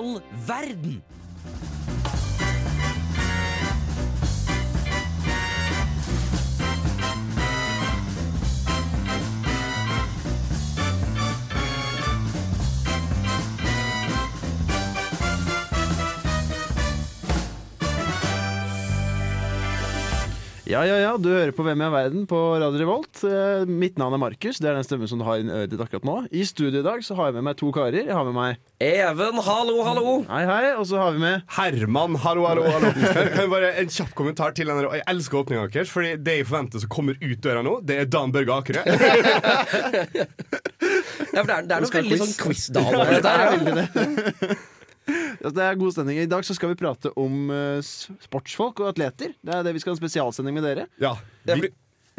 all verden? Ja, ja, ja, du hører på Hvem er verden på Radio Revolt. Eh, Mitt navn er Markus. Det er den stemmen som du har i øret ditt akkurat nå. I studio i dag så har jeg med meg to karer. Jeg har med meg Even, hallo, hallo. Hei, hei. Og så har vi med Herman, hallo, hallo, hallo. Bare En kjapp kommentar til denne. Jeg elsker åpninga deres, Fordi det jeg forventer som kommer ut døra nå, det er Dan Børge Akerø. Ja, for det er, det er noe veldig quiz. sånn quiz-dal over er ja. det. Ja, Det er god stemning. I dag så skal vi prate om uh, sportsfolk og atleter. Det er det vi skal ha en spesialsending med dere. Ja. Vi,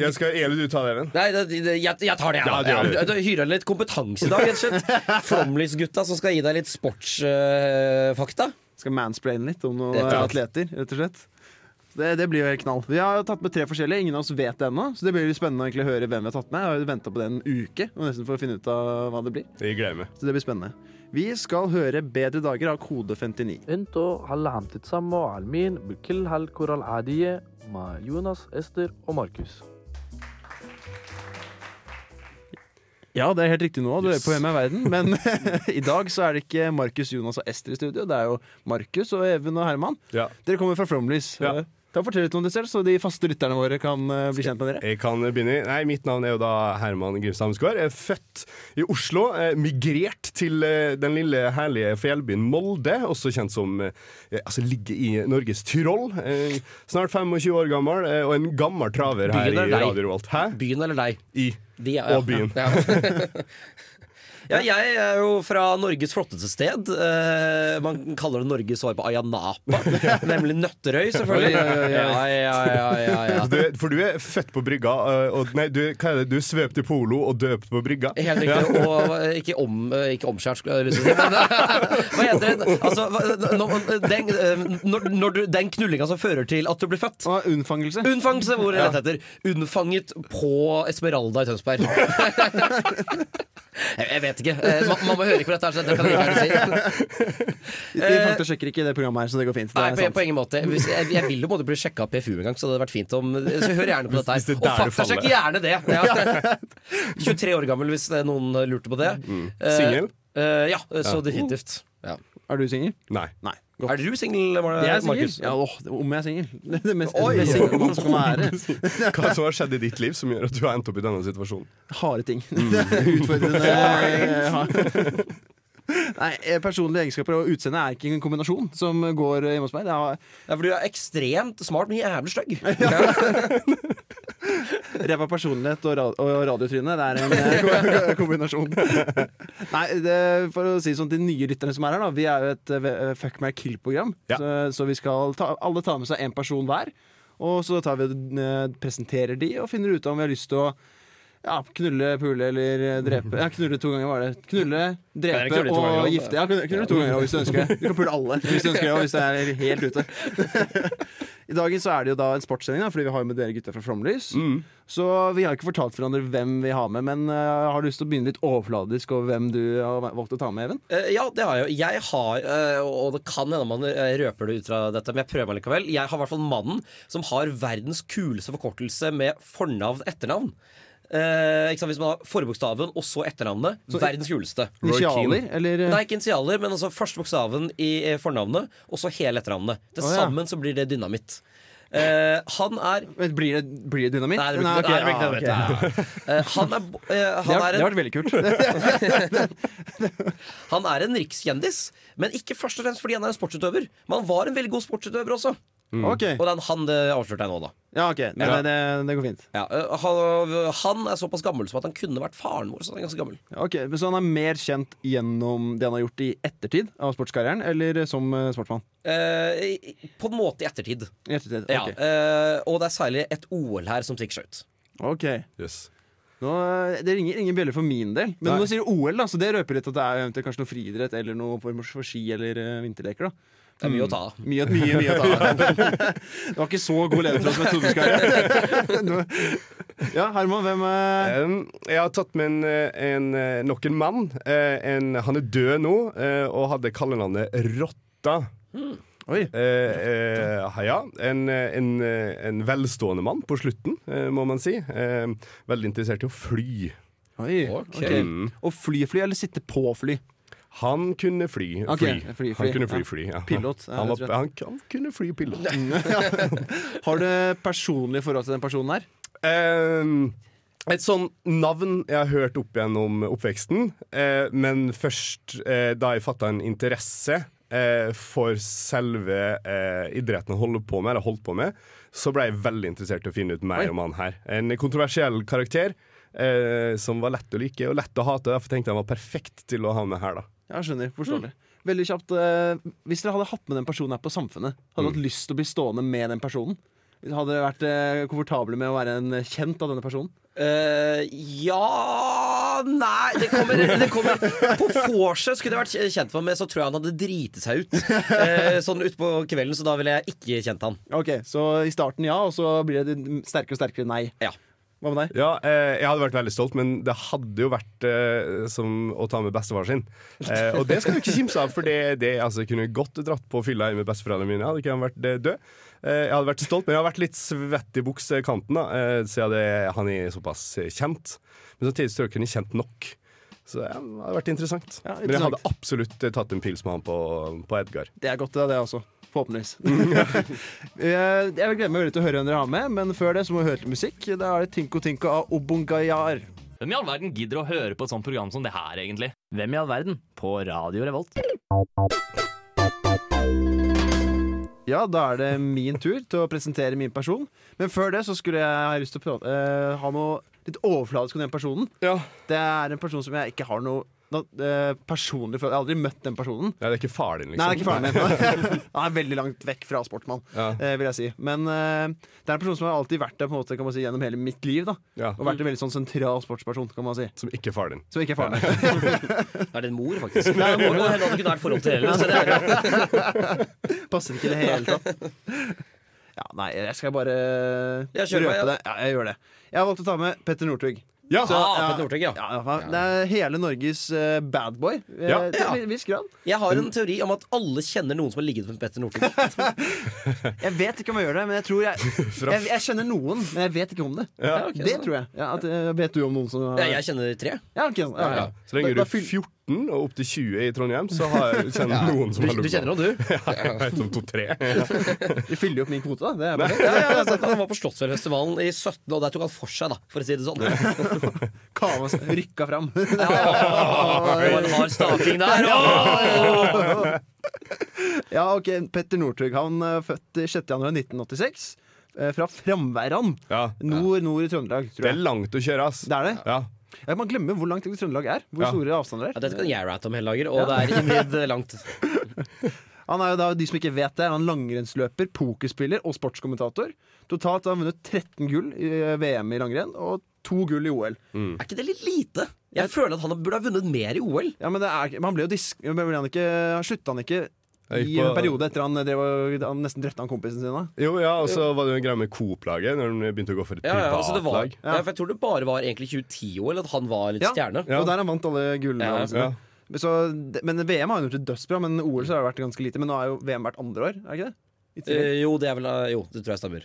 jeg skal, Eli, du tar det, Even? Nei, det, det, jeg, jeg tar det, jeg. Ja, Ja, du hyrer litt kompetanse i dag, rett og slett. Flomlys-gutta som skal gi deg litt sportsfakta. Skal mansplaine litt om noen atleter, rett og slett. Det, det blir jo helt knall. Vi har tatt med tre forskjellige. Ingen av oss vet det ennå. Så det blir litt spennende å egentlig høre hvem vi har tatt med. Jeg har venta på det en uke og nesten for å finne ut av hva det blir. Jeg gleder meg. Så det blir spennende. Vi skal høre 'Bedre dager' av Kode 59. انتوا هلا عم تتسمعوا على المين بكل هالكرة العادية مع يونس استر وماركوس Ja, det er helt riktig nå. Du Yes. er på Hvem er verden. Men i dag så er det ikke Markus, Jonas og Ester i studio. Det er jo Markus og Even og Herman. Ja. Dere kommer fra Flomlys. Ja. Ta og Fortell litt om deg selv, så de faste lytterne våre kan eh, bli kjent med dere. Jeg kan begynne. Nei, Mitt navn er jo da Herman Grimstad Hamsgaard. Jeg er født i Oslo. eh, Migrert til eh, den lille, herlige fjellbyen Molde, også kjent som eh, Altså ligger i Norges Tyrol. Eh, Snart 25 år gammel, eh, og en gammel traver her i? Radio Revolt. Hæ? Byen eller deg? I De, ja, Og byen. Ja. Ja, jeg er jo fra Norges flotteste sted. Eh, man kaller det Norges svar på Ayanapa. Nemlig Nøtterøy, selvfølgelig. Ja, ja, ja, ja, ja. Du, for du er født på brygga, eh, og nei, du, hva er det? du er svøpt i polo og døpt på brygga. Helt riktig. Og eh, ikke, om, eh, ikke omskjært, si. Men hva heter det? Altså, den, når, når du, den knullinga som fører til at du blir født. Ah, unnfangelse. Unnfangelse, hvor det heter. Unnfanget på Esmeralda i Tønsberg. Jeg, jeg vet ikke. Man, man må høre ikke på dette, her, så dette kan jeg ikke si. Vi sjekker ikke det programmet her, så det går fint. Det Nei, er på, på ingen måte. Hvis, jeg, jeg vil jo måtte bli sjekka av PFU en gang, så det hadde vært fint om Så hør gjerne på dette her. det her. Og faktasjekk gjerne det! Ja. 23 år gammel, hvis noen lurte på det. Mm. Singel? Uh, ja, så Ja. definitivt. Ja. Er du singel? Nei. Nei. Godt. Er du singel, er. Markus? Ja, åh, om jeg er singel. Det er det mest, Oi. det mest single man skal være. Hva som har skjedd i ditt liv som gjør at du har endt opp i denne situasjonen? Harde ting. Utfordrende. Ja. Nei, eh, Personlige egenskaper og utseende er ikke en kombinasjon som går hjemme hos meg. Det er Ja, for du er ekstremt smart, men jævlig stygg. Ræva personlighet og, rad og radiotryne. Det er en eh, kombinasjon. Nei, det, for å si sånn til nye lytterne som er her, da. Vi er jo et eh, fuck my kill-program. Ja. Så, så vi skal ta, alle ta med seg én person hver. Og så tar vi, eh, presenterer de og finner ut om vi har lyst til å ja, knulle, pule eller eh, drepe. Ja, knulle to ganger var det. Knulle, drepe knulle og gifte. Ja, knulle, knulle to ganger hvis du ønsker det. Du kan pule alle hvis du ønsker det, og hvis det er helt ute. I dagen så er det jo da en sportssending, da, fordi vi har med dere gutter fra Flomlys. Så vi har ikke fortalt hverandre hvem vi har med, men uh, har du lyst til å begynne litt overfladisk over hvem du har valgt å ta med, Even? Uh, ja, det har jeg jo. Jeg har, uh, og det kan hende man røper det ut fra dette, men jeg prøver meg likevel. Jeg har i hvert fall mannen som har verdens kuleste forkortelse med fornavn etternavn. Eh, ikke sant? Hvis man har forbokstaven og så etternavnet. verdens kuleste. Initialer, eller? eh, Nei, ikke initialer, men altså første bokstaven i eh, fornavnet, og så hele etternavnet. Til oh, ja. sammen så blir det dynamitt. Eh, han er Men Blir det, blir det dynamitt? Nei, det blir ikke ja, Eh, han er, Det har, er det har vært veldig kult. han er en rikskjendis, men ikke først og fremst fordi han er en sportsutøver. Men han var en veldig god sportsutøver også. Ok, Og den han det avslørte jeg nå, da. ja, ok, men Ja. Det, det går fint. Ja, han, han er såpass gammel som at han kunne vært faren vår. Så han er ganske gammel Ok, Så han er mer kjent gjennom det han har gjort i ettertid av sportskarrieren, eller som sportsmann? Eh, På en måte i ettertid. I ettertid, Ja, ok. eh, og det er særlig et OL her som stikker seg ut. Ok. Yes. Nå, det ringer ingen bjeller for min del. Men Nei. nå sier du OL, da, så det røper litt at det er eventuelt kanskje noe friidrett eller noe for, for ski eller vinterleker. da Det er mye å ta av. Mye, mye, mye å ta av. Det var ikke så god jeg trodde du skulle være. Ja, Herman, hvem er Um, jeg har tatt med en, eh, en, eh, nok en mann. Eh, en, han er død nå, eh, og hadde kallenavnet Rotta. Oi. Eh, eh, ja, en, eh, en, eh, en velstående mann på slutten, eh, må man si. Eh, veldig interessert i å fly. Oi. Ok. Okay. Mm. Og fly fly, eller sitte på fly? Han kunne fly. Ok, fly. fly, fly. Han kunne fly, Ja. fly ja. Pilot, Han, var, han, han kunne fly pilot. Har du personlig forhold til den personen her? Um, et sånn navn jeg har hørt opp gjennom oppveksten, eh, men først eh, da jeg fatta en interesse eh, for selve eh, idretten å holder på med, eller holdt på med, så ble jeg veldig interessert i å finne ut mer Oi. om han her. En kontroversiell karakter eh, som var lett å like og lett å hate. Derfor tenkte jeg han var perfekt til å ha med her. da Ja, skjønner. Forståelig. Veldig kjapt. eh, hvis dere hadde hatt med den personen her på Samfunnet, hadde dere hatt lyst til å bli stående med den personen? Hadde dere vært eh, komfortable med å være en kjent av denne personen? Uh, ja Nei, det kommer, det kommer På vorset skulle jeg vært kjent med, meg, så tror jeg han hadde driti seg ut. Uh, sånn utpå kvelden, så da ville jeg ikke kjent han. Ok, Så i starten ja, og så blir det sterkere og sterkere nei. Ja. Hva med deg? Ja, eh, jeg hadde vært veldig stolt, men det hadde jo vært eh, som å ta med bestefaren sin. Eh, og det skal du ikke kimse av, for det, det altså, jeg kunne godt dratt på fylla med besteforeldrene mine. Hadde ikke han vært eh, død. Eh, jeg hadde vært stolt, men jeg har vært litt svett i buksekanten, da, eh, siden det, han er såpass kjent. Men samtidig tror jeg ikke han er kjent nok. Så ja, det hadde vært interessant. Ja, Men jeg hadde absolutt tatt en pils med han på, på Edgar. Det er godt, det, det også. Forhåpentligvis. Eh, jeg vil glede meg veldig til å høre hvem dere har med, men før det så må vi høre litt musikk. Da er det Tinko Tinko av Obongayar. Hvem i all verden gidder å høre på et sånt program som det her, egentlig? Hvem i all verden? På Radio Revolt. Ja, da er det min tur til å presentere min person. Men før det så skulle jeg ha lyst til å prate, eh, ha noe litt overfladisk om den personen. Ja. Det er en person som jeg ikke har noe, noe eh, personlig forhold Jeg har aldri møtt den personen. Ja, det er ikke far din, liksom? Nei, det er ikke faren min. Han er veldig langt vekk fra sportsmann, Ja. eh, vil jeg si. Men eh, det er en person som har alltid vært der på en måte, kan man si, gjennom hele mitt liv. da Ja. Og vært en veldig sånn sentral sportsperson, kan man si. Som ikke er far din. Som ikke er faren. Det er en mor, faktisk. Det må jo hende det kunne vært forhold til heller. Så det er, Passer ikke i det hele tatt. Ja, nei, jeg skal bare jeg røpe ja. det. Ja, jeg gjør det. Jeg har valgt å ta med Petter Northug. Ja! Så, ah, ja. Petter ja. Ja, ja, Det er hele Norges uh, badboy, uh, Ja. til en viss grad. Jeg har en teori om at alle kjenner noen som har ligget med Petter Northug. Jeg vet ikke om jeg gjør det, men jeg tror jeg, jeg, jeg kjenner noen, men jeg vet ikke om det. Ja. Ja, ok, Det så- tror jeg. Ja, at, eh, vet du om noen som har Ja, jeg kjenner tre. Ja, ok, ja, ja. Så lenge du da er fyll- 14 og opp til 20 i Trondheim, så har jeg kjenner noen som Du, har du kjenner noen, du? Jeg vet om to-tre. du fyller jo opp min kvote, da. Det er. Ja, ja, jeg Han var på Slottsfjellfestivalen i 17, og der tok han for seg, da, for å si det sånn. Kava rykka fram. Ja, det var en hard staking der. Ja, ok, Petter Northug. Han er født 6.1.1986. eh, Fra Framværan. Ja. Nord, nord i Trøndelag, Det er langt å kjøre, ass. Det er det? Ja. Ja, man glemmer hvor langt Trøndelag er. Hvor Ja. store avstander det Ja, er. dette kan jeg rate om hele dager, og det er imid langt. Han er jo da, de som ikke vet det, han langrennsløper, pokerspiller og sportskommentator. Totalt har han vunnet 13 gull i eh, VM i langrenn og to gull i OL. Er ikke det litt lite? Jeg føler at han burde ha vunnet mer i OL. Ja, men, det er, men han ble jo disk... Slutta han ikke i en periode etter han, drev han nesten drepte han kompisen sin? da Jo, ja, og så var det jo en greie med Coop-laget, når de begynte å gå for et Ja, ja, altså det var, privatlag. ja, for jeg tror det bare var egentlig 2010 eller at han var litt Ja. stjerne. Ja. Og der han vant alle gullene Ja, sine. Ja. Så, det- men VM har han gjort det dødsbra, men OL så har det vært ganske lite. Men nå er jo VM hvert andre år, er det ikke det? I tillegg. Eh, jo, det er vel eh, Jo, det tror jeg stemmer.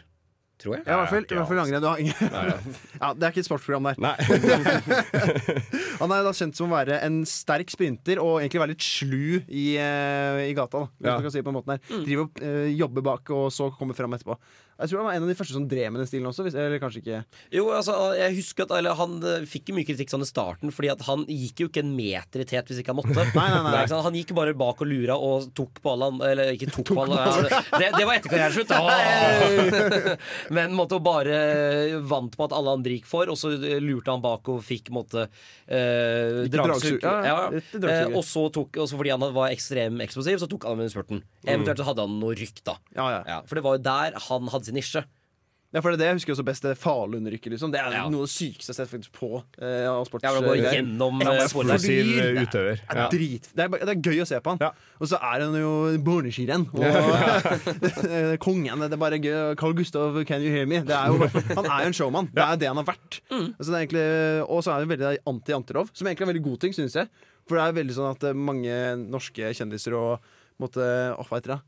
Tror jeg. ja, i hvert fall, i hvert fall langrenn. Du har ingen Ja, det er ikke et sportsprogram der. Nei. Han er da kjent som å være en sterk sprinter og egentlig være litt slu i, eh, i gata. da hvis Ja. man kan si på den måten her Driver og uh, jobber bak og så kommer fram etterpå. Jeg tror han var en av de første som drev med den stilen også. Hvis, eller kanskje ikke Jo, altså, jeg husker at eller, Han eh, fikk jo mye kritikk sånn i starten, Fordi at han gikk jo ikke en meter i tet hvis ikke han måtte. Nei, nei, nei. Han gikk bare bak og lura og tok på alle Eller ikke tok, på alle ja, det, det var etter karriereslutt. Men måtte bare vant på at alle andre gikk for, og så lurte han bak og fikk måtte eh, dragsug. ja, Ja, eh, og så tok også fordi han var ekstrem eksplosiv, så tok han med spurten. Eventuelt så hadde han noe rykk, da. Ja, ja. Ja, for det var jo der han hadde sin nisje. Ja, for det er det jeg husker også best, det Falun-rykket. Liksom. Det er Ja. noe av det sykeste jeg har sett faktisk på eh, av sports... Ja, men å gå gjennom Ja, eh, eh, utøver. Det er, drit, det, er, det er gøy å se på han. Ja. Og så er han jo barneskirenn. Og kongen. Det er bare gøy. Carl Gustav, can you hear me? Det er jo, han er jo en showman. Det er det han har vært. Altså, det er egentlig, og så er han veldig anti-jantelov, som egentlig er en veldig god ting, syns jeg. For det er veldig sånn at eh, mange norske kjendiser og måtte, oh, hva heter det?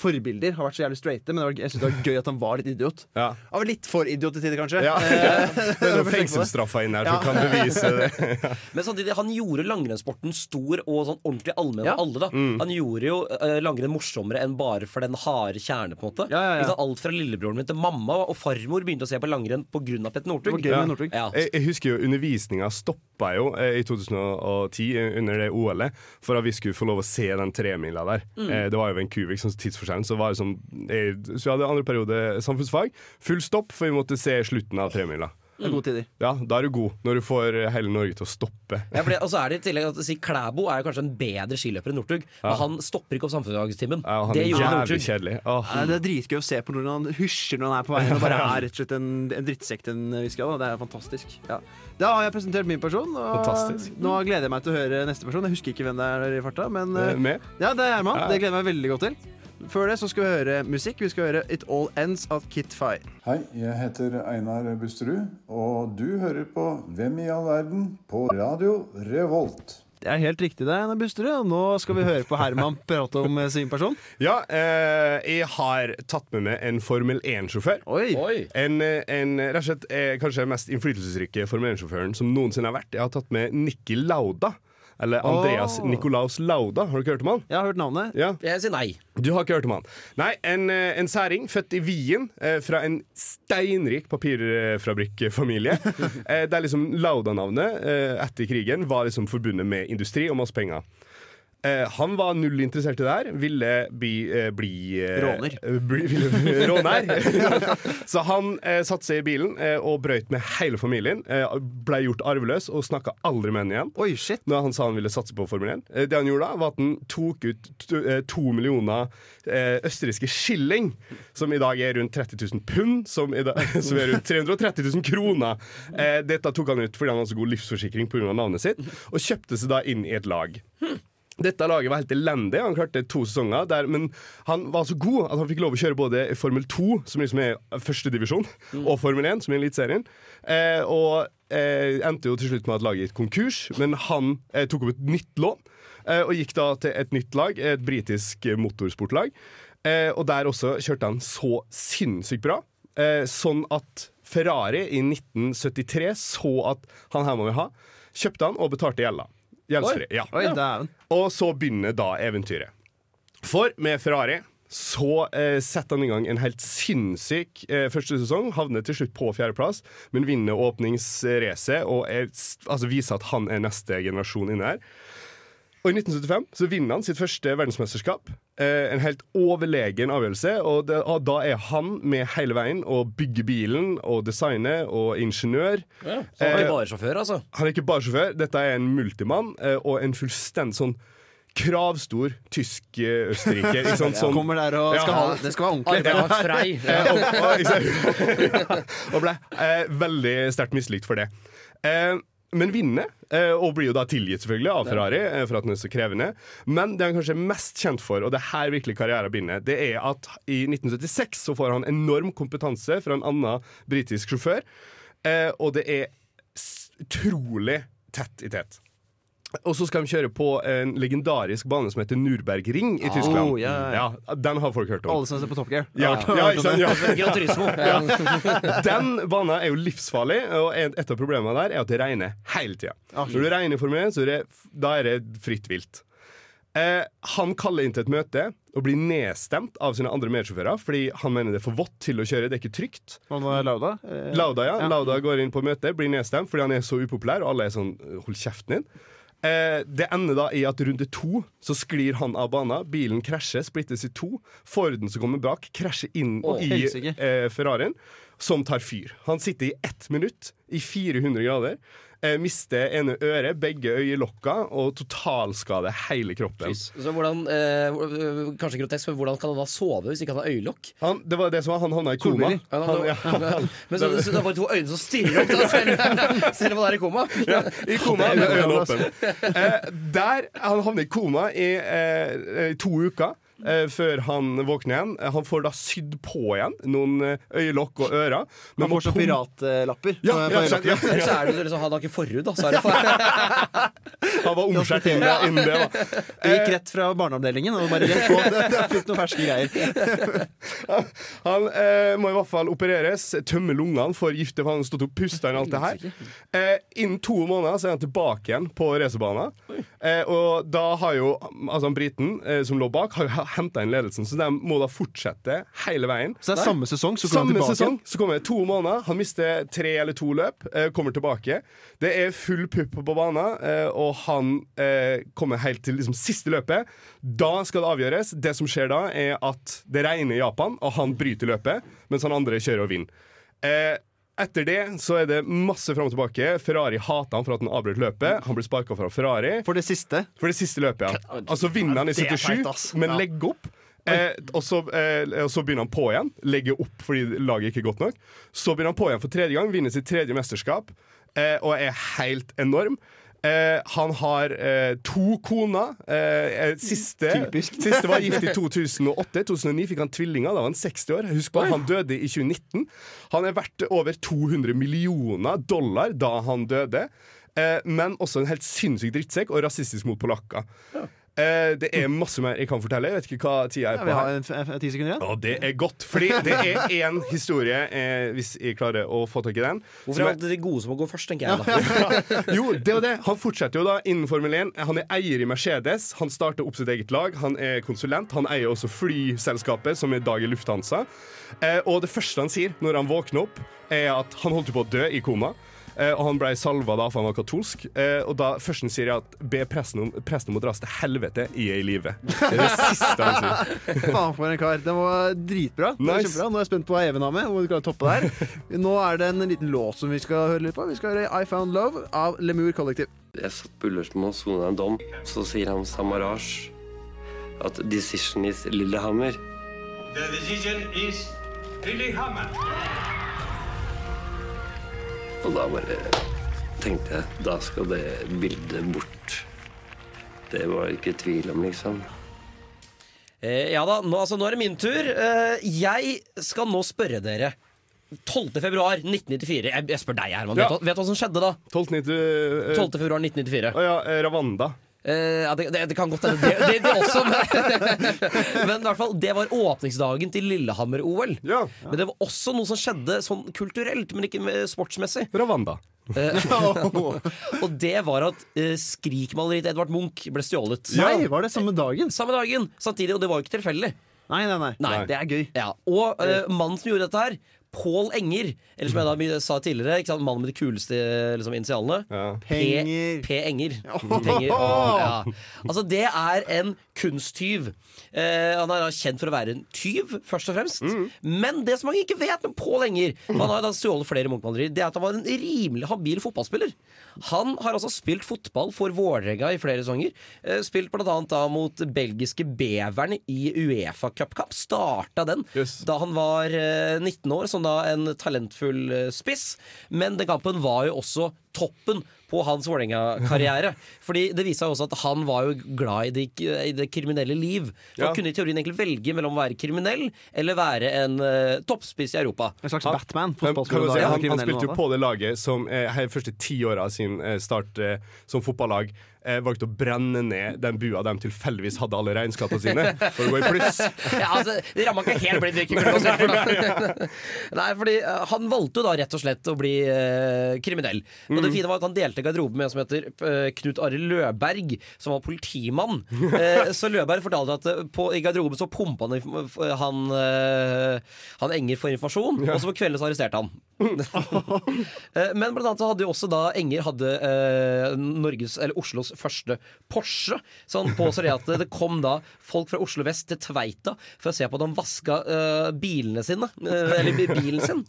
Forbilder har vært så jævlig straighte, men jeg synes det var gøy at han var litt idiot. Ja. Han var litt for idiot til tider, kanskje. Ja. Det er noen fengselsstraffer inn her som Ja. kan bevise det. Men samtidig, han gjorde langrennssporten stor og sånn ordentlig allmenn Ja. alle. da Han gjorde jo eh, langrenn morsommere enn bare for den harde kjerne. på en måte Ja, ja, ja. Alt fra lillebroren min til mamma og farmor begynte å se på langrenn pga. Petter Det Northug. var Ja. Ja. Jeg, jeg husker jo undervisninga stoppa jo eh, i 2010 eh, under det OL-et for at vi skulle få lov å se den tremila der. Eh, det var jo Vancouver, sånn tidsforskjellen. Så var det sånn jeg, Så vi hadde andre periode samfunnsfag. Full stopp, for vi måtte se slutten av tremila. Det er gode tider. Ja, da er du god, når du får eh, hele Norge til å stoppe. Ja, for det, og så er det i tillegg at si, Klæbo er kanskje en bedre skiløper enn Northug. Men han stopper ikke opp samfunnsfagstimen. Ja, han det gjorde Northug. kjedelig. Åh. Det er dritgøy å se på når han hysjer når han er på veien og bare er rett og slett en, en drittsekk til en viss grad. Det er fantastisk. Ja. Da har jeg presentert min person, og Fantastisk. nå gleder jeg meg til å høre neste person. Jeg husker ikke hvem det er i farta, men Eh, eh, Med? ja, det er Herman. Ja. Det gleder jeg meg veldig godt til. Før det så skal vi høre musikk. Vi skal høre It All Ends av Kit Fye. Hei, jeg heter Einar Busterud, og du hører på Hvem i all verden på Radio Revolt. Det er helt riktig, det, Einar Busterud. Nå skal vi høre på Herman prate om eh, sin person. Ja, eh, jeg har tatt med meg en Formel 1-sjåfør. Oi! Oi. En, eh, en rett og slett eh, kanskje den mest innflytelsesrike Formel 1-sjåføren som noensinne har vært. Jeg har tatt med Nikki Lauda. Eller Andreas oh. Nikolaus Lauda. Har du ikke hørt om han? Jeg har hørt navnet. Ja, Jeg sier nei. Du har ikke hørt om han? Nei, en, eh, en særing født i Wien, eh, fra en steinrik papirfabrikkfamilie. eh, der liksom Lauda-navnet eh, etter krigen var liksom forbundet med industri og masse penger. Eh, han var null interessert i det her. Ville bli, eh, bli eh, Råner. eh, Bli, ville råner. så han satte seg i bilen og brøyt med hele familien. Ble gjort arveløs og snakka aldri med henne igjen. Oi, shit. Når han sa han ville satse på Formel 1. Eh, Det han gjorde da, var at han tok ut to, to millioner østerrikske skilling, som i dag er rundt 30 000 pund, som, i dag, som er rundt 330 000 kroner. Dette tok han ut fordi han hadde så god livsforsikring pga. navnet sitt, og kjøpte seg da inn i et lag. Dette laget var helt elendig. Han klarte to sesonger, der, men han var så god at han fikk lov å kjøre både Formel 2, som liksom er førstedivisjon, og Formel 1, som er Eliteserien. Eh, og eh, endte jo til slutt med at laget gikk konkurs, men han eh, tok opp et nytt lån. Eh, og gikk da til et nytt lag, et britisk motorsportlag. Eh, og der også kjørte han så sinnssykt bra. Eh, sånn at Ferrari i 1973 så at han her må vi ha. Kjøpte han og betalte gjelda. Gjeldsfri. Ja. Oi. Og så begynner da eventyret. For med Ferrari så eh, setter han i gang en helt sinnssyk eh, første sesong. Havner til slutt på fjerdeplass, men vinner åpningsracet og er, altså viser at han er neste generasjon inne her. Og I 1975 så vinner han sitt første verdensmesterskap. Eh, en helt overlegen avgjørelse. Og, det, og da er han med hele veien og bygger bilen og designer og ingeniør. Så han er Eh, bare sjåfør, altså. han er ikke bare sjåfør, dette er en multimann eh, og en fullstendig sånn kravstor tysk-østerriker. Ikke sant? Sånn, Kommer der og skal ha det. Skal være ordentlig. Arve Frei. Eh, og, og, ikke og ble eh, veldig sterkt mislikt for det. Eh, men vinner, eh, og blir jo da tilgitt selvfølgelig av Ferrari eh, for at den er så krevende. Men det han kanskje er mest kjent for, og det er her virkelig karrieren begynner, det er at i 1976 så får han enorm kompetanse fra en annen britisk sjåfør, eh, og det er utrolig tett i tett. Og så skal de kjøre på en legendarisk bane som heter Nürbergring i Tyskland. Oh, yeah. ja. Ja, den har folk hørt om. Alle som ser på Top Gear. Ja, ja? Ja. Ja. Den banen er jo livsfarlig, og et av problemene der er at det regner hele tida. Ah, Når det regner for mye, så er det, da er det fritt vilt. Eh, han kaller inn til et møte og blir nedstemt av sine andre medsjåfører fordi han mener det er for vått til å kjøre. Det er ikke trygt. Lauda. Eh, Lauda ja, Ja. Lauda går inn på møtet, blir nedstemt fordi han er så upopulær, og alle er sånn Hold kjeften din. Eh, det ender da i at runde to så sklir han av banen. Bilen krasjer, splittes i to. Forden som kommer bak, krasjer inn Å, i eh, Ferrarien. som tar fyr. Han sitter i ett minutt i 400 grader. Eh, mister ene øret, begge øyelokka og totalskader hele kroppen. Så hvordan, eh, Kanskje grotesk, men hvordan kan han da sove hvis ikke han har øyelokk? Han, det var det som var, han havna i koma. Han, Han, ja, han, men så, så det er bare to øyne som stirrer opp da, selv, selv om han er i koma? ja, I koma med øynene åpne. Eh, der Han havner i koma i eh, i to uker. Eh, før han våkner igjen. Eh, Han får da sydd på igjen noen eh, øyelokk og ører. Han får sånn piratlapper. Ja, ja, ja, Eller så er det liksom, han har ikke forhud, da. Så er det for, Han var omskjært innen. Innen det da. Det gikk rett fra barneavdelingen og bare rett på. Det, det fikk noen ferske greier. Han eh, må i hvert fall opereres, tømme lungene for gifte, for han har stått og pusta inn alt det her. Eh, innen to måneder så er han tilbake igjen på racerbanen. Eh, og da har jo altså briten eh, som lå bak, har jo henta inn ledelsen, så de må da fortsette hele veien. Så det er samme sesong, så kommer han tilbake. sesong, så kommer det to måneder. Han mister tre eller to løp, eh, kommer tilbake. Det er full pupp på banen, eh, og han eh, kommer helt til liksom, siste løpet. Da skal det avgjøres. Det som skjer da, er at det regner i Japan, og han bryter løpet, mens han andre kjører og vinner. Etter det så er det masse fram og tilbake. Ferrari hater han for at han avbrøt løpet. Han blir sparka fra Ferrari. For det siste. For det siste løpet, ja. Altså vinner han i er 77, men legger opp. Eh, og, så, eh, og så begynner han på igjen. Legger opp fordi laget ikke er godt nok. Så begynner han på igjen for tredje gang, vinner sitt tredje mesterskap eh, og er helt enorm. Eh, han har eh, to koner. Eh, eh, siste, siste var gift i 2008. 2009 fikk han tvillinger. Da var han 60 år. Husk på, Han døde i 2019. Han er verdt over 200 millioner dollar da han døde. Eh, men også en helt sinnssyk drittsekk og rasistisk mot polakker. Eh, det er masse mer jeg kan fortelle. Jeg vet ikke hva tida er Ja, på vi her. har f- ti sekunder igjen. Og det er godt, fordi det er én historie, eh, hvis jeg klarer å få tak i den. hvorfor er det de gode som må gå først, tenker jeg da. jo, det og det. Han fortsetter jo da innen Formel 1. Han er eier i Mercedes. Han starter opp sitt eget lag. Han er konsulent. Han eier også flyselskapet, som i dag er Lufthansa. Eh, og det første han sier når han våkner opp, er at han holdt på å dø i koma. Eh, og han ble salva da, for han var katolsk. Eh, og da først han sier at be presten om, presten om å dras til helvete i ei live. Det er det siste han sier. Faen for en kar. Den var dritbra. Det var Nice. Nå er jeg spent på hva Even har med. Om du klarer å toppe der. Nå er det en liten låt som vi skal høre litt på. Vi skal høre I Found Love av Lemur Kollektiv. Jeg satt på Ullersmo og sona en dom. Så sier han Samaraj at decision is Lillehammer. The decision is Lillehammer. Og da bare tenkte jeg da skal det bildet bort. Det var det ikke tvil om, liksom. Eh, ja da, nå, altså, nå er det min tur. Eh, jeg skal nå spørre dere. 12. februar 1994. Jeg, jeg spør deg, Herman. Ja. Vet, du, vet du hva som skjedde da? 12. eh, 12. februar 1994. Å ja, eh, Ravanda. Eh, ja, det, det, det kan godt hende. Det, det, det også. Men, men i hvert fall, det var åpningsdagen til Lillehammer-OL. Ja. Men det var også noe som skjedde sånn kulturelt, men ikke sportsmessig. Ravanda. Uh, og det var at eh, skrikmaleriet til Edvard Munch ble stjålet. Nei, var det samme dagen? Samme dagen, samtidig, og det var jo ikke tilfeldig. Nei, nei, nei. Nei. Det er gøy. Ja, og uh, mannen som gjorde dette her, Pål Enger, eller som jeg da sa tidligere, ikke sant, mannen med de kuleste liksom, initialene. Ja. Penger. P. P. Enger. Penger. Oh, ja. Altså, det er en kunsttyv. Eh, han er da kjent for å være en tyv, først og fremst. Men det som mange ikke vet med Pål Enger, han har da stjålet flere Munch-malerier, det er at han var en rimelig habil fotballspiller. Han har altså spilt fotball for Vålerenga i flere sesonger. Eh, spilt blant annet da mot belgiske Beveren i Uefa Cup Cup. Starta den Yes. da han var eh, 19 år, da en talentfull eh, spiss. Men den kampen var jo også toppen på hans Vålerenga-karriere. Fordi det viste seg også at han var jo glad i det, i det kriminelle liv. For Ja. Han kunne i teorien egentlig velge mellom å være kriminell eller være en uh, toppspiss i Europa. En slags Batman. Fotballspiller si, han, han spilte jo på det laget som eh, første ti åra av sin eh, start eh, som fotballag eh, valgte å brenne ned den bua de tilfeldigvis hadde alle regnskapene sine, for å gå i pluss. ja, altså, det ramma ikke helt blind sånn. Nei, fordi eh, han valgte jo da rett og slett å bli eh, kriminell. Og det fine var at han delte garderobe med en som heter eh, Knut Arild Løberg, som var politimann. Eh, så Løberg fortalte at eh, på, i garderoben så pumpa han, han, han Enger for informasjon, og så på kvelden så arresterte han. Men blant annet så hadde jo også da Enger hadde eh, Norges, eller Oslos første Porsche. Så han påstår det at det kom da folk fra Oslo vest til Tveita for å se på at han vaska uh, bilene sine. Uh, eller bilen sin.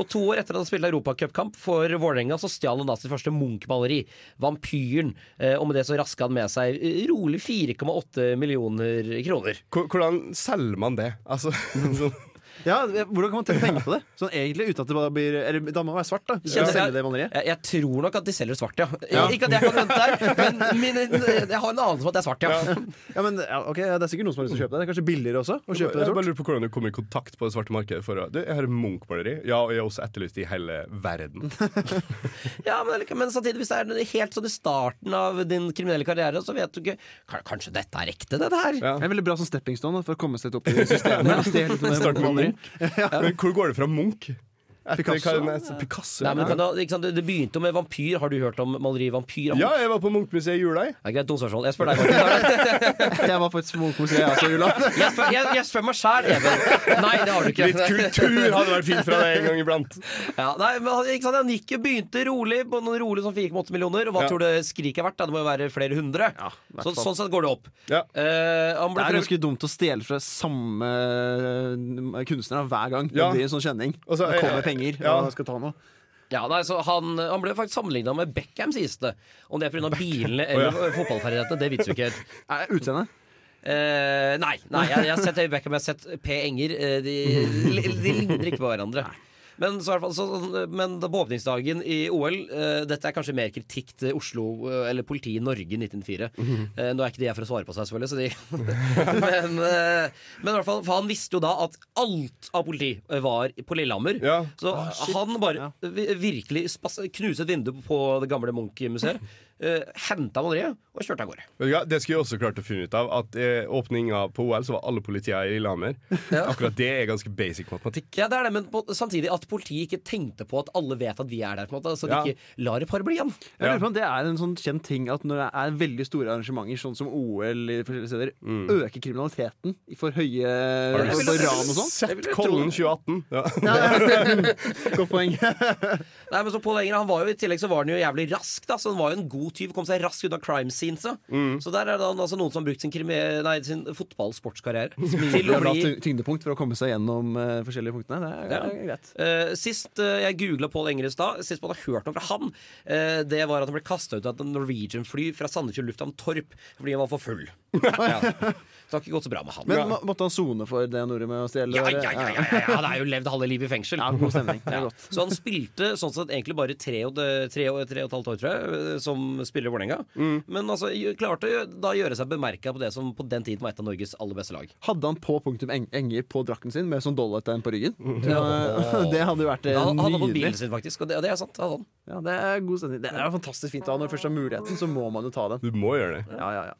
Og to år etter at han spilte europacupkamp for Vålerenga, så stjal han da sitt første Munch-maleri, 'Vampyren'. Eh, og med det så raska han med seg eh, rolig 4,8 millioner kroner. Hvordan selger man det? Altså, sånn, Ja, Hvordan kan man tjene penger på det? Sånn egentlig uten at det bare blir Eller da må det være svart, da. Hvis Ja. selger det maleriet. Jeg, jeg tror nok at de selger svart, ja. Ikke at jeg kan vente der, men min, jeg har en anelse om at det er svart, ja. Ja, men ja, ok, Det er sikkert noen som har lyst til å kjøpe det. Det er kanskje billigere også å jeg kjøpe det bare lurer på hvordan du kommer i kontakt på det svarte markedet. For du, jeg har Munch-maleri. Ja, og jeg er også etterlyst i hele verden. Ja, men, men samtidig, hvis det er helt sånn i starten av din kriminelle karriere, så vet du ikke Kanskje dette er ekte, dette her? Ja. Det er veldig bra som stepping stone for å komme seg litt opp i systemet. Munch. Men hvor går det fra Munch? Picasso. Picasso. Nei, men, kan du- ikke sant, det, begynte jo med vampyr. Har du hørt om maleriet Vampyr? Ja, jeg var på Munch-museet i jula. Er greit, dumt spørsmål. Jeg spør deg, Martin. Jeg var på et Munchmuseet jeg i Jula. Jeg spør, jeg, jeg spør meg sjæl, Even. Nei, det har du ikke. Litt kultur hadde vært fint fra deg en gang iblant. Ja, nei, men ikke sant, Han gikk jo, begynte rolig på noen rolig sånn 4,8 millioner. Og hva Ja. tror du skriket er verdt? da? Det må jo være flere hundre. Ja, så, sånn sett går det opp. Ja. Uh, Det er ganske dumt å stjele fra samme eh, kunstner hver gang. Det blir en sånn kjenning. Og så- det kommer penger, ja. og skal ta noe. Ja, nei, så han, han ble faktisk sammenligna med Beckham, sies det. Om det er pga. bilene eller fotballferdighetene, det vet vi ikke helt. Utseendet? Eh, nei, nei jeg, jeg har sett Beckham, jeg har sett P. Enger. eh, De, de, de ligner ikke på hverandre. Men, så, fall, så, men da på åpningsdagen i OL uh, Dette er kanskje mer kritikk til Oslo uh, eller politiet i Norge i 1904. uh, nå er ikke de her for å svare på seg, selvfølgelig. Så de, men, eh, men i hvert fall, for han visste jo da at alt av politi eh, var på Lillehammer. Ja. Så han bare ja. virkelig spas, knuste et vindu på det gamle Munch-museet. Uh, Henta maleriet og kjørte av gårde. Vet du hva? Det skulle jeg også klart å finne ut av. At eh, åpninga på OL så var alle politiene i Lillehammer. Ja. Akkurat det er ganske basic matematikk. Ja, det er det, men på, samtidig at politiet ikke tenkte på at alle vet at vi er der. på en måte Så de Ja. ikke lar et par bli igjen. Jeg lurer på om Det er en sånn kjent ting at når det er veldig store arrangementer, sånn som OL i forskjellige steder, øker kriminaliteten i for høye for ran og sånn. Sett Kollen 2018. Ja. Godt poeng. Nei, men så Pål Enger han var jo i tillegg så var han jo jævlig rask, da så han var jo en god tyv. Kom seg raskt unna crime scenes. Mm. Så der er det altså noen som har brukt sin, krimi- nei, sin fotball-sportskarriere til å bli ty- tyngdepunkt for å komme seg gjennom uh, forskjellige punktene. Det er, det er greit. Uh, sist uh, jeg googla Pål i sist man har hørt noe fra han, det var at han ble kasta ut av et Norwegian-fly fra Sandefjord lufthavn Torp fordi han var for full. ja. Det har ikke gått så bra med han. Men må, måtte han sone for det han gjorde med å stjele? ja, ja, ja, ja, ja, Han har jo levd halve livet i fengsel. Ja, god stemning. Det er Ja. godt. Så han spilte sånn sett egentlig bare tre og, tre og, tre og et halvt år, tror jeg, som spiller i Vålerenga. Men altså, klarte å da gjøre seg bemerka på det som på den tiden var et av Norges aller beste lag. Hadde han på punktum eng Enger på drakten sin med sånn dollartegn på ryggen? Så, det hadde jo vært nydelig. Han, han hadde på bilen sin, faktisk, og det, og det er sant. hadde han. Ja, det er god stemning. Det er fantastisk fint. da Når du først har muligheten, så må man jo ta den. Du må gjøre det. Ja, ja, ja.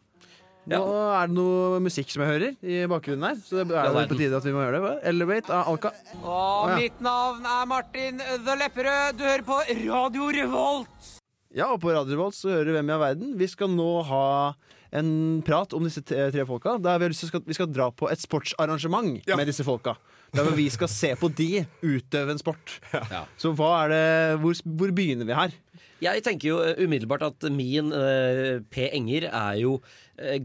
Nå er det noe musikk som jeg hører i bakgrunnen her, så det er det på tide at vi må gjøre det. Elevate av Alka. Og ja. mitt navn er Martin The Lepperød. Du hører på Radio Revolt. Ja, og på Radio Revolt så hører du Hvem i all verden. Vi skal nå ha en prat om disse tre, folka. Der vi, har lyst til skal, vi skal dra på et sportsarrangement Ja. med disse folka. Der vi skal se på de utøve en sport. Ja. Så hva er det Hvor, hvor begynner vi her? Jeg tenker jo eh, umiddelbart at min uh, P. Enger er jo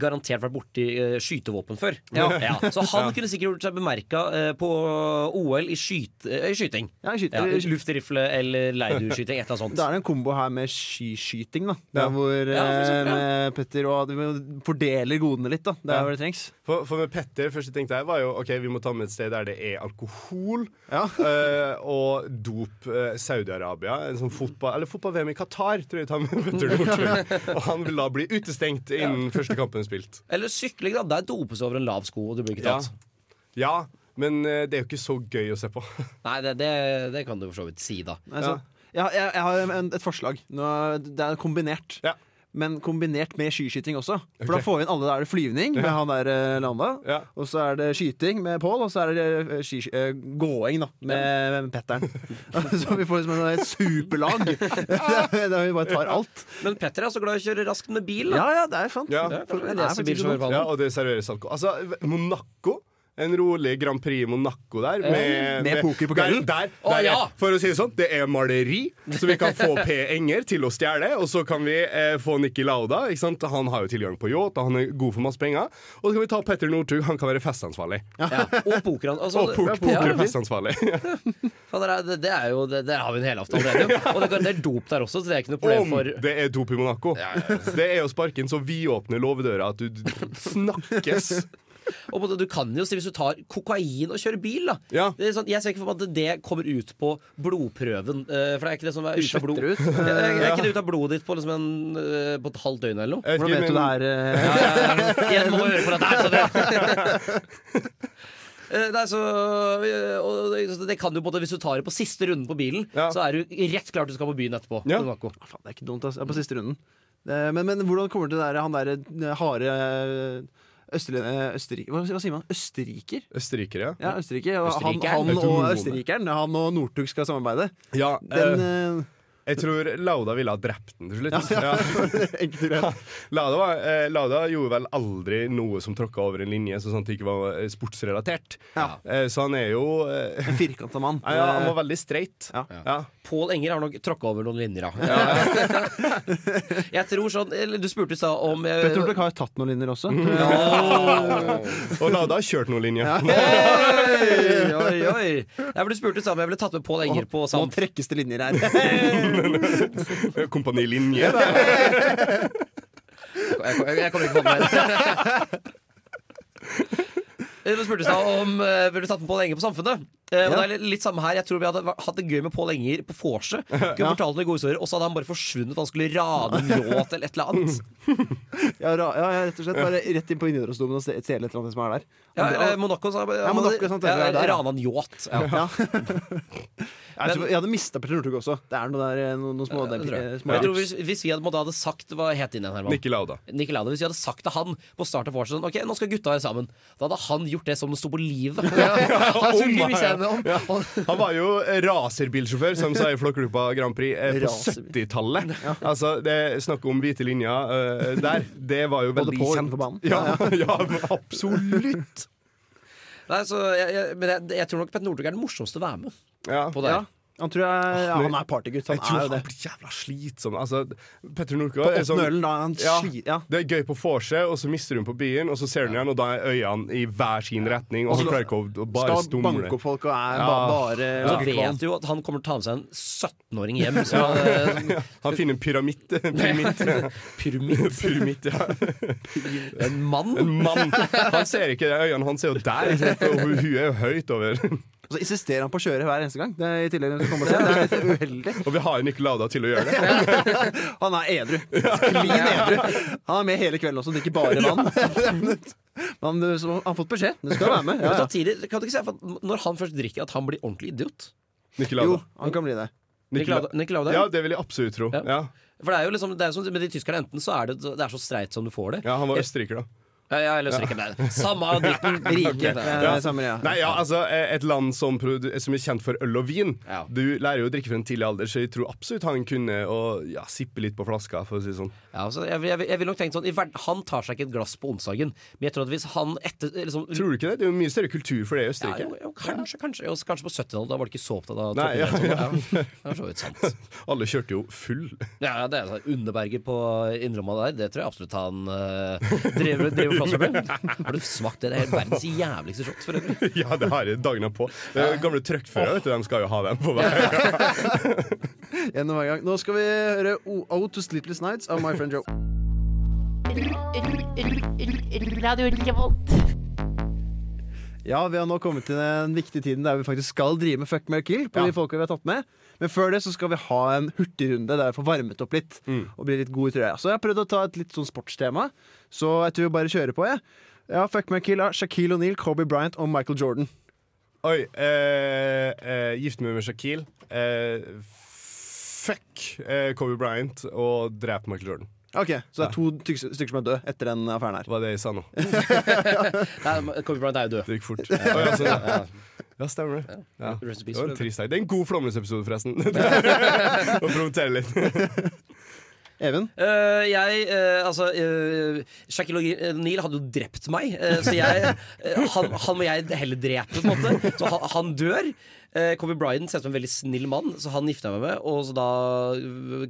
garantert vært borti uh, skytevåpen før. Ja. Så han kunne sikkert gjort seg bemerka eh, på OL i, skyt, eh, i skyting. Ja, jeg Ja, skyter. Luftrifle eller leirdueskyting, et eller annet sånt. Da er det en kombo her med skiskyting, da. Der Ja. hvor Ja, eh, ja. med Petter og vi fordeler godene litt, da. Det er Ja. hvor det trengs. For, for med Petter første tenkte jeg var jo Ok, vi må ta med et sted der det er alkohol Ja. eh, og dop. eh, Saudi-Arabia. En sånn fotball Eller fotball-VM i Qatar, tror jeg tar med Petter Northug. Og han vil da bli utestengt innen første kampen spilt. Eller sykling, da. Der dopes over en lav sko, og du blir ikke tatt. ja, men eh, det er jo ikke så gøy å se på. Nei, det, det, det kan du for så vidt si, da. Altså, jeg, jeg, jeg har en, et forslag. Nå, det er kombinert. Ja. Men kombinert med skiskyting også. For okay. da får vi inn alle. Da er det flyvning med han der eh, Landa, Ja. og så er det skyting med Pål, og så er det eh, ski, uh, gåing da med Petteren. så vi får liksom et superlag. Der vi bare tar alt. Men Petter er så glad i å kjøre raskt med bil. Da. Ja, ja, det er sant. Ja. Det er For en det er faktisk som ikke Ja, og det serveres alkohol. Altså, Monaco. En rolig Grand Prix i Monaco der. Med, Med poker på kvelden? Der, der, der er- ja! For å si det sånn, det er maleri, så vi kan få P. Enger til å stjele. Og så kan vi eh, få Nikki Lauda. Ikke sant? Han har jo tilgang på yacht, og han er god for masse penger. Og så kan vi ta Petter Northug, han kan være festansvarlig. Ja. Og poker. Altså, Og poker, ja, poker ja. festansvarlig. Faen, det, er, det, det er jo det, Der har vi en helaften allerede. Og det, det er dop der også, så det er ikke noe problem Om det er dop i Monaco. Det er å sparke så så vidåpne låvedører at du snakkes. Og på du kan jo si hvis du tar kokain og kjører bil, da. Ja. Det er sånn, jeg ser ikke for meg at det kommer ut på blodprøven. eh, for det er ikke det som er ut av blod. Ut. Er, er ikke det ut av blodet ditt på, liksom en, eh, på et halvt døgn eller noe? Jeg vet Hvordan vet du det her? eh? Igjen må høre på dette her, så det Nei, så, og det, kan du på Hvis du tar det på siste runden på bilen, Ja. så er du rett klar til du skal på byen etterpå. Ja. til Faen, det er ikke dumt, altså. Jeg er på siste runden. Det, men, men hvordan kommer det der, han derre harde Østerrike hva, hva sier man? Østerriker? Østerriker, ja. Ja, Østerrike. Han, han og østerrikeren, han og Northug skal samarbeide. ja Den eh, eh, jeg tror Lauda ville ha drept den til slutt. Ja. Enkelt og greit. Lauda, var, eh, Lauda gjorde vel aldri noe som tråkka over en linje, så sånn at det ikke var eh, sportsrelatert. Ja. Eh, så han er jo eh, En firkanta mann. ja, ja, Han var veldig streit. Ja. Ja. Pål Enger har nok tråkka over noen linjer, ja. jeg tror sånn eller Du spurte i stad om eh, Petter Northug har tatt noen linjer også. Og Lauda har kjørt noen linjer. Hey, oi, oi. Jeg ble spurt i stad om jeg ville tatt med Pål Enger på Nå trekkes det linjer her. Kompani Linje. Jeg, jeg, jeg kommer ikke på det. her. Du spurte i stad om uh, ville du tatt med Pål Enger på Samfunnet. Eh, og det er litt, litt samme her Jeg tror vi hadde hatt det gøy med Pål Enger på vorset. Kunne fortalt noen gode historier Og så hadde han bare forsvunnet, for han skulle rane en låt eller et eller annet. Ja, ra, ja, ja, rett og slett bare rett inn på Nidarosdomen og stjele et eller annet som er der. Ja, eller Monaco, sa jeg. Ja, Monaco, sant, ja. Rana en yacht. Ja. Ja. jeg, tror, jeg hadde mista Petter Northug også. Det er noe der, eh, noen, noen små, jeg, tror jeg. eh, små Jeg tror hvis, hvis vi hadde, hadde sagt Hva het din igjen, Herman? Nikki Lauda. Nicky Lauda, Hvis vi hadde sagt til han på start av vorset sånn, Ok, nå skal gutta være sammen, da hadde han gjort det som det sto på livet. Ja, ja, ikke vise Ja. Han- var jo raserbilsjåfør, som sa i Flåklypa Grand Prix, eh, på 70-tallet. Altså, det er snakk om hvite linjer eh, der. Det var jo Både veldig på kjent. på banen. Ja, ja, absolutt. Nei, så jeg, jeg, men jeg, jeg tror nok Petter Northug er den morsomste å være med Ja. på det. Ja, han tror jeg ja, Han er partygutt. Han Jeg tror er jo han blir jævla slitsom. Altså, Petter Northug er sånn da. Han Ja. ja. Det er gøy på vorset, og så mister hun på byen, og så ser hun igjen, og da er øynene i hver sin retning, og så klarer ikke å bare Skal stumle. banke opp folk og er Ja. bare ja. Så vet du jo at han kommer til å ta med seg en 17-åring hjem. Så, Han finner en pyramitt. pyramitt. pyramitt. pyramid ja. En mann. En mann. Han ser ikke det, øynene hans er jo der, og hun er jo høyt over. Og så insisterer han på å kjøre hver eneste gang. Det er i tillegg til å komme og se. Det er litt uheldig. Og vi har Nick Lauda til å gjøre det. Han er edru. Klin edru. Han er med hele kvelden også, drikker bare vann. Men du, så, han har fått beskjed. Du skal være med. Men Ja, ja. samtidig, kan du ikke se for at Når han først drikker, at han blir ordentlig idiot? Nick Jo, han kan bli det. Nick Ja, det vil jeg absolutt tro. Ja. Ja, For det er jo liksom det er som med de tyskerne, enten så er det, det er så streit som du får det. ja Han var østerriker, da. Ja, ja, ikke med det. Samme dritten. Rike. Er det samme, ja. Nei, ja, altså Et land som, som er kjent for øl og vin. Ja. Du lærer jo å drikke fra en tidlig alder, så jeg tror absolutt han kunne å ja, sippe litt på flaska. For å si det sånn Ja, altså, jeg, jeg, jeg vil nok tenke sånn i hver- Han tar seg ikke et glass på onsdagen, men jeg tror at hvis han etter liksom, Tror du ikke det? Det er jo mye større kultur for det i ja, Østerrike. jo, jo, kanskje, kanskje. Og kanskje på 70-tallet. Da var det ikke så opptatt av Nei, ja, ja. Det er så vidt sant. Alle kjørte jo full. Ja, det er sånn Underberget på Innromma der, det tror jeg absolutt han øh, driver, driver flasser. Har du smakt det? Det er verdens jævligste shot, for øvrig. Ja, det har jeg dagene på. Er Gamle truckførere vet du, de skal jo ha den på hver. Gjennom hver gang. Nå skal vi høre O to Sleepless Nights av My Friend Joe. Radio Revolt. Ja, vi har nå kommet til den viktige tiden der vi faktisk skal drive med fuck, marry, kill på Ja. de folka vi har tatt med. Men før det så skal vi ha en hurtigrunde der vi får varmet opp litt. Og bli litt gode, tror jeg. Så jeg har prøvd å ta et litt sånn sportstema, så jeg tror vi bare kjører på, jeg. Ja, fuck, marry, kill av Shaquille O'Neal, Kobe Bryant og Michael Jordan. Oi. Eh, eh, gifte meg med Shaquille. Eh, fuck eh, Kobe Bryant og drep Michael Jordan. Ok, Så det er to stykker som er døde etter den affæren her. Hva er det jeg sa nå? Nei, Kobe Bryant er jo død. Det gikk fort. Å, ja, ja. ja, stemmer det. Ja. Det var en trist dag. Det er en god Flåmlys-episode, forresten. Å promotere litt. Even? Uh, jeg uh, Altså, uh, Shaquille O'Neal hadde jo drept meg, så jeg han, han må jeg heller drepe, på en måte. Så han, han dør. Eh, Kobe Bryant ser ut som en veldig snill mann, så han gifter jeg meg med. Og så da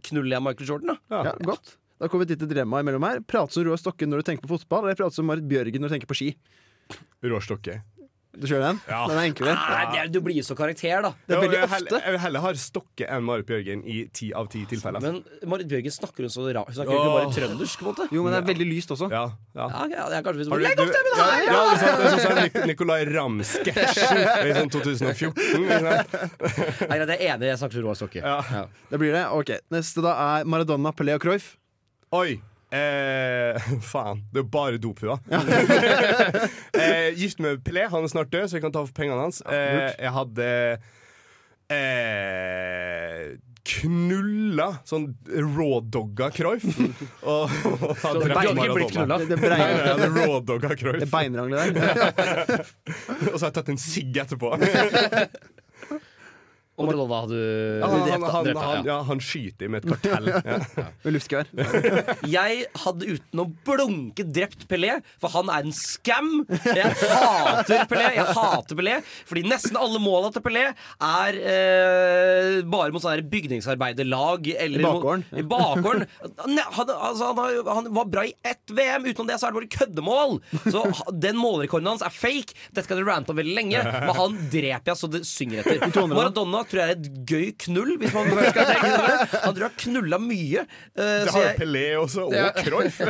knuller jeg Michael Jordan, da. Ja, godt. Da kommer vi til et dilemma imellom her. Prate som Roar Stokke når du tenker på fotball, eller prate som Marit Bjørgen når du tenker på ski. Roar Stokke. Du kjører den? Ja. Den er enklere. Nei, det er, du blir jo så karakter, da. Det er veldig ofte. heller-. Jeg vil heller ha Stokke enn Marit Bjørgen i ti av ti tilfeller. Men Marit Bjørgen snakker hun så rart. Hun snakker jo ikke bare trøndersk, på en måte. Jo, men det er veldig lyst også. ja, ja. Ja, ja, det er kanskje Har du- Legg opp stemmen ja, her! ja, det er det er sånn Nik- Nicolay Ramm-sketsjen i sånn 2014. Ikke sant? Nei, jeg er enig, jeg snakker til Roar Stokke. Ja. Det blir det. Ok, Neste da er Maradona, Pelé og Cruyff. Oi. Eh, faen. Det er bare dophuer. eh, gift med Pelé. Han er snart død, så jeg kan ta for pengene hans. Eh, jeg hadde eh, knulla sånn rawdogga Croif. og, og hadde blir knulla. Det det beinranglet der. Og så har jeg tatt en sigg etterpå. Og Maradona hadde Ja, han, han, han, drept, han, ja. ja, han skyter med et kartell. Ja. Med luftgevær. Jeg hadde uten å blunke drept Pelé, for han er en scam. Jeg hater Pelé. Jeg hater Pelé Fordi nesten alle måla til Pelé er eh, bare mot sånne bygningsarbeiderlag. Eller I bakgården. Mot, I bakgården. Ne, han, altså, han, han var bra i ett VM. Utenom det så er det bare køddemål. Så den målrekorden hans er fake. Dette kan dere rante om veldig lenge, men han dreper jeg så det synger etter. Maradona tror jeg er et gøy knull, hvis man først skal tenke det. Han tror jeg har knulla mye. Uh, Det har jo Pelé også, og Ja. Cruyff.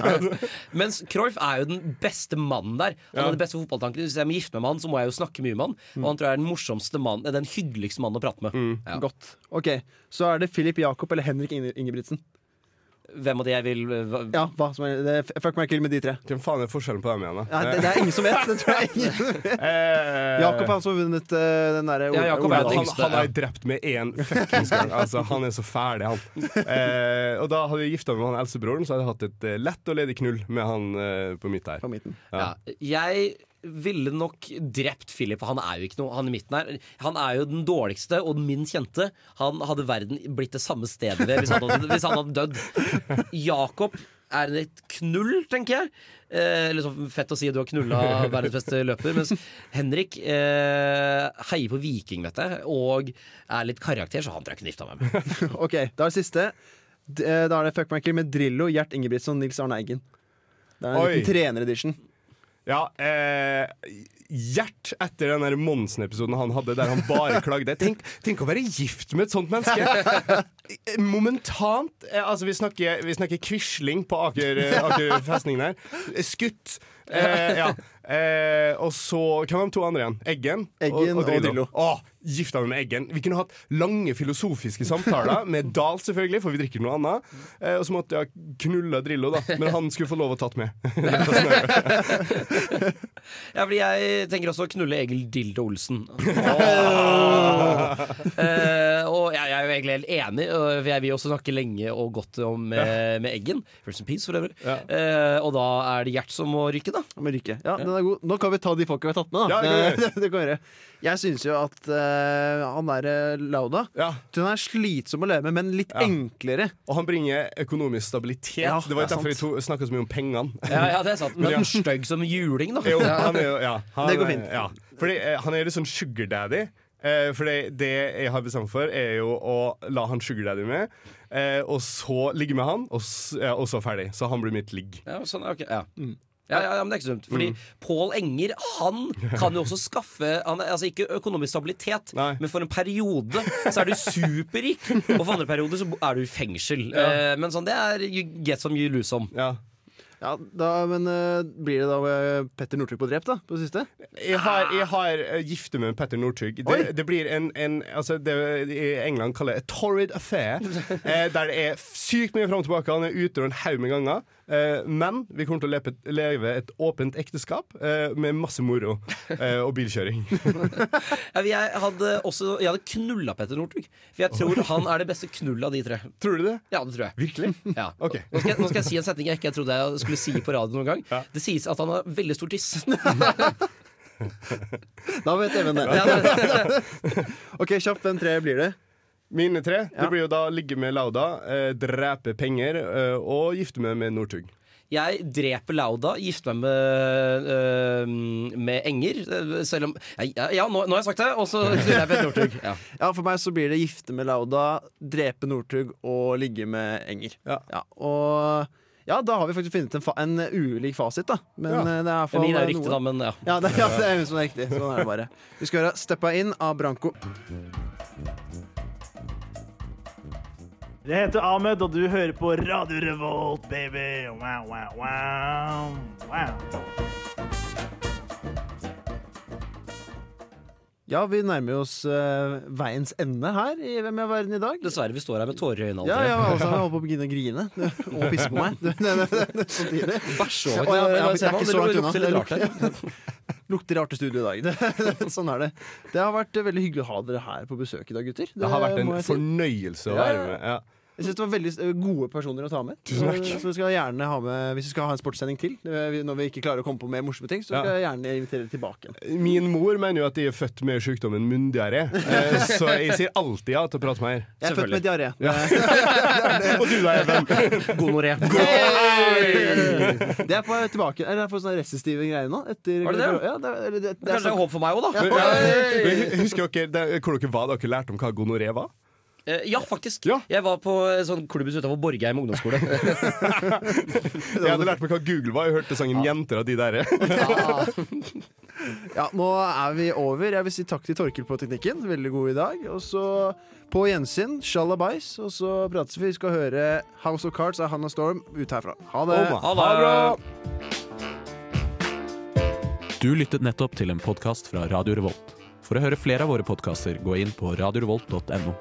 mens Cruyff er jo den beste mannen der. Han Ja. har den beste fotballtanken Hvis jeg må gifte meg med han, så må jeg jo snakke mye med han. Og han tror jeg er den morsomste mannen Den hyggeligste mannen å prate med. Ja. Godt. Ok, Så er det Filip Jakob eller Henrik Ingebrigtsen. Hvem av de jeg vil hva- Ja, hva som er det er, Fuck meg kill med de tre. Hvem faen er forskjellen på dem igjen, da? Ja, det, det er ingen som vet. Det tror jeg ingen vet. Eh, Jakob har altså vunnet eh, den derre Ja, Jakob er den han, yngste, han har ja. drept med én fuckings gang. Altså, han er så ferdig, han. Eh, og da hadde jeg gifta meg med han eldstebroren, så hadde jeg hatt et eh, lett og ledig knull med han eh, på mitt her. på midten. ja. Jeg ville nok drept Philip, han er jo ikke noe Han i midten her Han er jo den dårligste og den minst kjente. Han hadde verden blitt det samme stedet ved hvis han hadde, hvis han hadde dødd. Jakob er et knull, tenker jeg. Eh, liksom Fett å si at du har knulla verdens beste løper. Mens Henrik eh, heier på Viking, vet jeg, og er litt karakter, så han tror jeg kunne gifta meg med. Ok, Da er det siste. Eh, Da er det fuckmaker med Drillo, Gjert Ingebrigtsen og Nils Arne Eggen. Det er en Oi. liten treneredition. Ja, eh, Gjert etter den der Monsen-episoden han hadde der han bare klagde. Tenk, tenk å være gift med et sånt menneske! Momentant eh, Altså, vi snakker, vi snakker Quisling på Aker, eh, Aker festning der. Skutt. Eh, ja. Eh, og så Hvem var de to andre igjen? Eggen? Eggen og Drillo. Åh, gifta meg med Eggen. Vi kunne hatt lange filosofiske samtaler med Dahl, selvfølgelig, for vi drikker noe annet. Eh, og så måtte jeg knulla Drillo, da. Men han skulle få lov å tatt med. Ja, fordi jeg tenker også å knulle Egil Dildo Olsen. Eh, og jeg, jeg er jo egentlig helt enig, for jeg vil også snakke lenge og godt om med, med Eggen. First in peace, for øvrig. Ja. Eh, og da er det Gjert som må rykke, da. Med Rykke. Ja, den er god. Nå kan vi ta de folka vi har tatt med. Da. Ja, det kan vi gjøre. Jeg syns jo at eh, han der eh, Lauda Ja. Den er slitsom å leve med, men litt Ja. enklere. Og han bringer økonomisk stabilitet. Ja, det var ikke det er derfor vi snakka så mye om pengene. Ja, ja det er sant. Men Ja. stygg som juling, da. Jo, han er jo ja, han, Det går fint. Ja. Fordi eh, han er litt sånn sugar daddy. Eh, for det, det jeg har bestemt for, er jo å la han sugar daddy med, eh, og så ligge med han, og, s- ja, og så ferdig. Så han blir mitt ligg. Ja, sånn, ok, ja. Ja, ja, ja, men det er ikke så dumt. Fordi Pål Enger han kan jo også skaffe han, er- Altså Ikke økonomisk stabilitet, Nei. men for en periode så er du superrik. Og for andre perioder så er du i fengsel. Eh, men sånn, det er you get some, you lose some. Ja. Ja, da, Men uh, blir det da eh, Petter Northug på drept, da? På det siste? Jeg har, jeg har uh, gifte meg med Petter Northug. Det, det blir en, en altså det i England kaller det a torrid affair. eh, der det er sykt mye fram og tilbake. Han er ute en haug med ganger. Eh, men vi kommer til å leve, et åpent ekteskap eh, med masse moro eh, og bilkjøring. Ja, jeg hadde også Jeg hadde knulla Petter Northug. For jeg tror han er det beste knullet av de tre. Tror du det? Ja, det tror jeg. Virkelig? Ja. Okay. Nå, skal jeg, nå skal jeg si en setning jeg ikke trodde jeg skulle si på radio noen gang. Det sies at han har veldig stor tiss. Da vet Even det. Ja, det- OK, kjapt. Hvem tre blir det? Mine tre Ja. det blir jo da ligge med Lauda, eh, drepe penger eh, og gifte meg med Northug. Jeg dreper Lauda, gifter meg med, øh, med Enger. øh, Selv om Ja, ja nå, nå har jeg sagt det, og så knuller jeg med Northug. Ja. Ja, For meg så blir det gifte med Lauda, drepe Northug og ligge med Enger. Ja. og ja, da har vi faktisk funnet en, fa en ulik fasit, da. Men Ja. eh, det er fall Min er eh, riktig, noe. da, men ja. Ja, det, ja, det er hun som er riktig. Sånn er det bare. Vi skal høre 'Steppa inn' av Branko. Jeg heter Ahmed, og du hører på Radio Revolt, baby. Wow, wow, wow. wow. Ja, vi nærmer oss uh, veiens ende her i Hvem er verden i dag. Dessverre, vi står her med tårer i øynene. Ja, Ja, altså, jeg holdt på å begynne å grine og pisse på meg. Samtidig. Bæsj over. det er ikke så langt unna. Det rart her. Lukter rart i studio i dag. Det, sånn er det. Det har vært veldig hyggelig å ha dere her på besøk i dag, gutter. Det har vært en si. fornøyelse å være med. Ja. Jeg synes det var veldig eh, gode personer å ta med. Tusen takk. Så vi skal gjerne ha med Hvis vi skal ha en sportssending til, eh, når vi ikke klarer å komme på mer morsomme ting, så Ja. skal jeg gjerne invitere dere tilbake. igjen. Min mor mener jo at jeg er født med sykdommen munndiaré, eh, så jeg sier alltid ja til å prate med her. Jeg er født med diaré. Og du da, Even? Gonoré. Det er på vei tilbake. Eller det er på sånne resistive greier nå. Etter, Var det det? Ja, det, det, det, det er Kanskje det er sånn- håp for meg òg, da. Men Husker dere det- hvor dere var da dere lærte om hva gonoré var? Eh, Ja, faktisk. Ja. Jeg var på en sånn klubbhus utenfor Borgheim ungdomsskole. Jeg hadde lært meg hva Google var. Jeg hørte sangen 'Jenter' av de der. Ja, nå er vi over. Jeg vil si takk til Torkil på teknikken. Veldig god i dag. Og så på gjensyn, shalabais. Og så prates vi. Vi skal høre House of Cards av Hannah Storm ut herfra. Ha det. Ha det bra! Du lyttet nettopp til en podkast fra Radio Revolt. For å høre flere av våre podkaster, gå inn på radiorevolt.no.